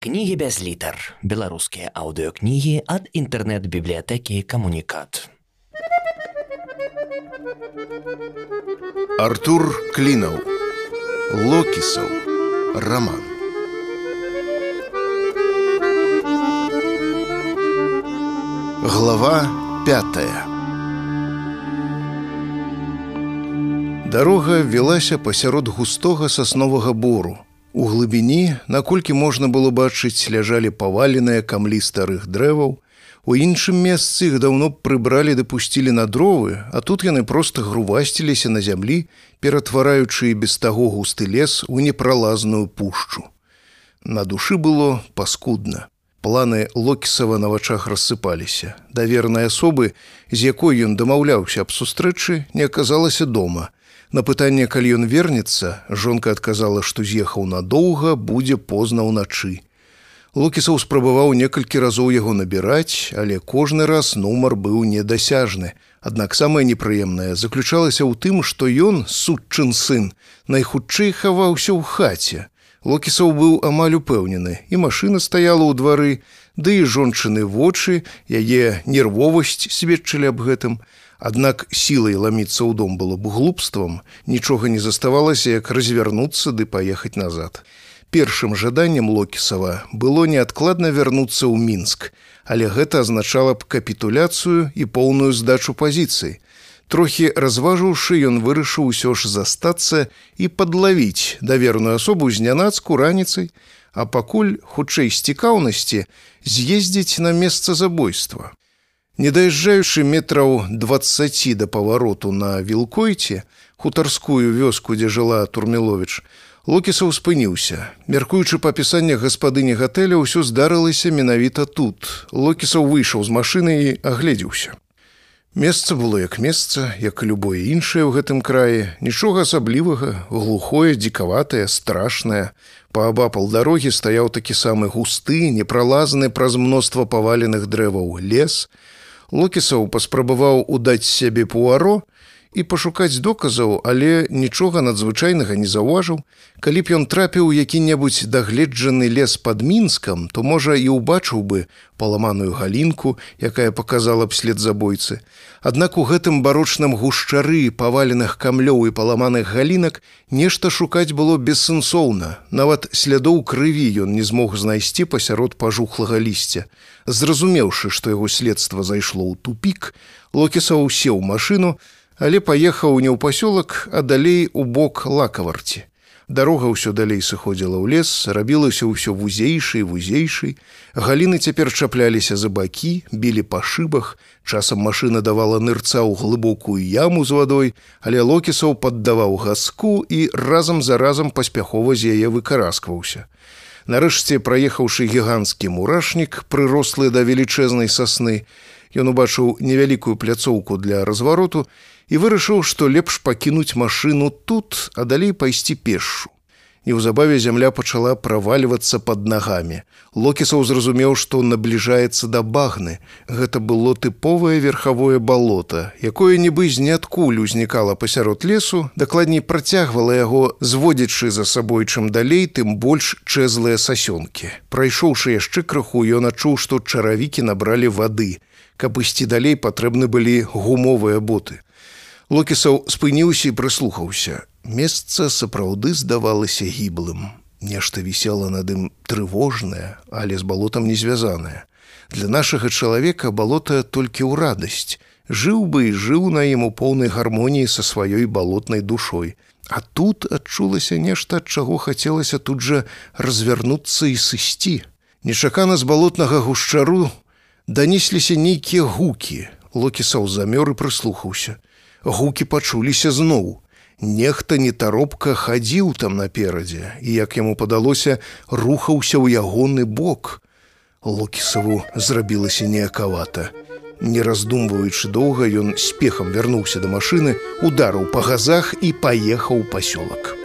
Кнігі без літар. Беларускія аўдыёкнігі ад інтэрнэт-бібліятэкі камунікат. Артур Клінаў. Локісаў. Раман. Глава пятая. Дарога велася пасярод густога сасновага бору. У глыбіні, наколькі можна было бачыць, ляжалі паваленыя камлі старых дрэваў. У іншым месцы іх даўно прыбралі дапусцілі на дровы, а тут яны проста грувасціліся на зямлі, ператвараючы без таго густы лес у непралазную пушчу. На душы было паскудна. Планы Локісава на вачах рассыпаліся. Давернай асобы, з якой ён дамаўляўся аб сустрэчы, не аказалася дома – На пытанне, калі ён вернецца, жонка адказала, што з'ехаў надоўга, будзе позна ўначы. Лукісаў спрабаваў некалькі разоў яго набіраць, але кожны раз нумар быў недасяжны. Аднак самае непрыемнае заключалася ў тым, што ён, судчын сын, найхутчэй хаваўся ў хаце. Локісаў быў амаль упэўнены, і машына стаяла ў двары, ды і жончыны вочы, яе нервовасць сведчылі аб гэтым, Аднак сілай ламіцца ў дом было б глупствам, нічога не заставалася, як развярнуцца ды паехаць назад. Першым жаданнем Локісава было неадкладна вярнуцца ў мінск, але гэта азначала б капітуляцыю і поўную здачу пазіцыі. Трохі разважыўшы, ён вырашыў усё ж застацца і падлавіць даверную асобу знянацку раніцай, а пакуль хутчэй з цікаўнасці з'ездзіць на месца забойства. Не даязджаючы метраў 20 да павароту на вілкойце, хутарскую вёску, дзе жыла Турмілович, Локісаў спыніўся. Мяркуючы па апісаннях гаспадыні гатэля, ўсё здарылася менавіта тут. Локісаў выйшаў з машыны і агледзеўся. Месца было як месца, як і любое іншае ў гэтым краі, нічога асаблівага, глухое, дзікаватае, страшнае. Паабапал дарогі стаяў такі самы густы, непралазны праз мноства паваленых дрэваў лес, Локісаў паспрабаваў удаць сябе пуаро і пашукаць доказаў, але нічога надзвычайнага не заўважыў. Калі б ён трапіў у які-небудзь дагледжаны лес пад мінскам, то можа і ўбачыў бы паламаную галінку, якая паказала б след забойцы. Аднак у гэтым барочным гушчары паваленых камлёў і паламаных галінак нешта шукаць было бессэнсоўна. Нават слядоў крыві ён не змог знайсці пасярод пажухлага лісця. Зразумеўшы, што яго следства зайшло ў тупік, Локісаў сеў машыну, але паехаў не ў пасёлак, а далей у бок лакаварці. Дарога ўсё далей сыходзіла ў лес, рабілася ўсё вузейшай, вузейшай. Галіны цяпер чапляліся за бакі, білі па шыбах. Часам машына давала нырца ў глыбокую яму з вадой, але локісаў паддаваў газку і разам за разам паспяхова з яе выкараскваўся. Нарэшце, праехаўшы гіганцкі мурашнік, прырослы да велічэзнай сасны, ён убачыў невялікую пляцоўку для развароту і вырашыў, што лепш пакінуць машыну тут, а далей пайсці пешшу. Неўзабаве зямля пачала правальвацца под нагамі. Локісаў зразумеў, што набліжаецца да багны. Гэта было тыповае верхавое балота, якое нібы з ніадкуль узнікала пасярод лесу, дакладней працягвала яго, зводзячы за сабой чым далей, тым больш чэзлыя сасёнкі. Прайшоўшы яшчэ крыху, ён адчуў, што чаравікі набралі вады. Каб ісці далей патрэбны былі гумовыя боты. Локісаў спыніўся і прыслухаўся. Месца сапраўды здавалася гіблым. Нешта вісела над ім трывожнае, але з балотам не звязанае. Для нашага чалавека балота толькі ў радасць. Жыў бы і жыў на ім у поўнай гармоніі са сваёй балотнай душой. А тут адчулася нешта, ад чаго хацелася тут жа развярнуцца і сысці. Нечакана з балотнага гушчару данесліся нейкія гукі. Локісаў замёр і прыслухаўся гукі пачуліся зноў. Нехта нетаропка хадзіў там наперадзе, і, як яму падалося, рухаўся ў ягоны бок. Локісаву зрабілася неакавата. Не раздумваючы доўга, ён спехам вярнуўся да машыны, ударыў па газах і паехаў пасёлак.